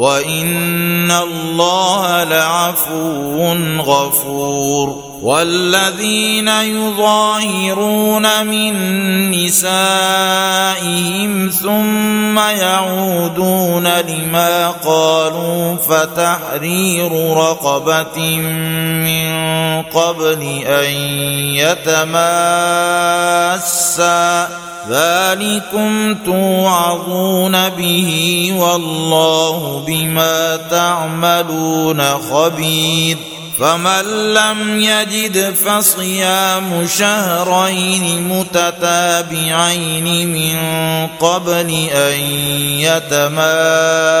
وان الله لعفو غفور والذين يظاهرون من نسائهم ثم يعودون لما قالوا فتحرير رقبه من قبل ان يتماسا ذلكم توعظون به والله بما تعملون خبير فمن لم يجد فصيام شهرين متتابعين من قبل أن يتماسا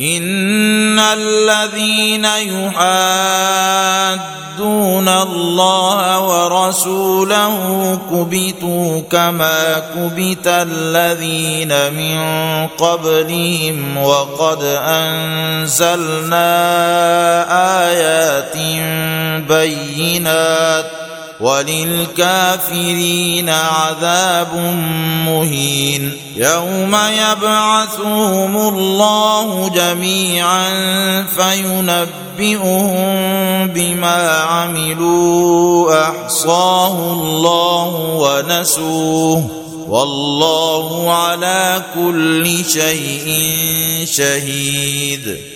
ان الذين يحادون الله ورسوله كبتوا كما كبت الذين من قبلهم وقد انزلنا ايات بينات وللكافرين عذاب مهين. يوم يبعثهم الله جميعا فينبئهم بما عملوا. أحصاه الله ونسوه. والله على كل شيء شهيد.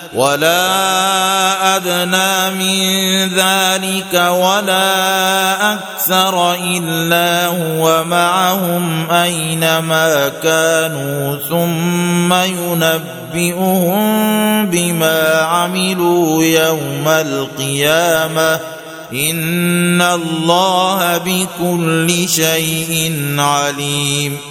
ولا أدنى من ذلك ولا أكثر إلا هو معهم أينما كانوا ثم ينبئهم بما عملوا يوم القيامة. إن الله بكل شيء عليم.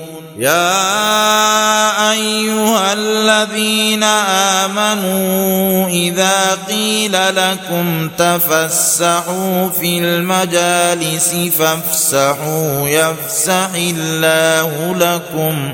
يا أيها الذين آمنوا إذا قيل لكم تفسحوا في المجالس فافسحوا يفسح الله لكم.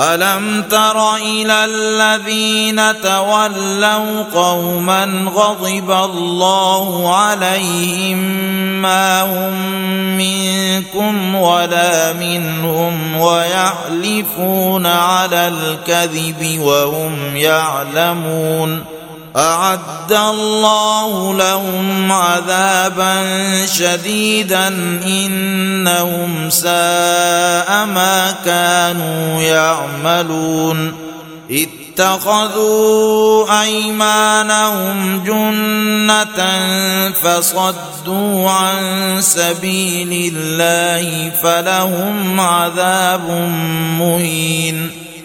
ألم تر إلى الذين تولوا قوما غضب الله عليهم ما هم منكم ولا منهم ويحلفون على الكذب وهم يعلمون أعد الله لهم عذابا شديدا إنهم ساء ما كانوا يعملون اتخذوا أيمانهم جنة فصدوا عن سبيل الله فلهم عذاب مهين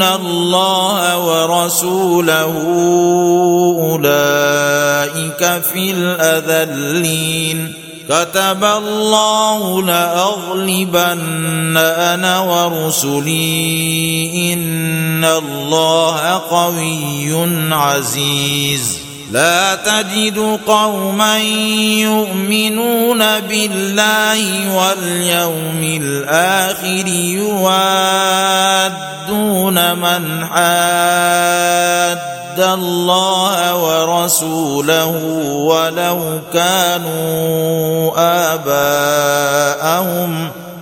يحادون الله ورسوله اولئك في الاذلين كتب الله لاغلبن أنا ورسلي ان الله قوي عزيز لا تجد قوما يؤمنون بالله واليوم الآخر يوادون من حاد الله ورسوله ولو كانوا آباءهم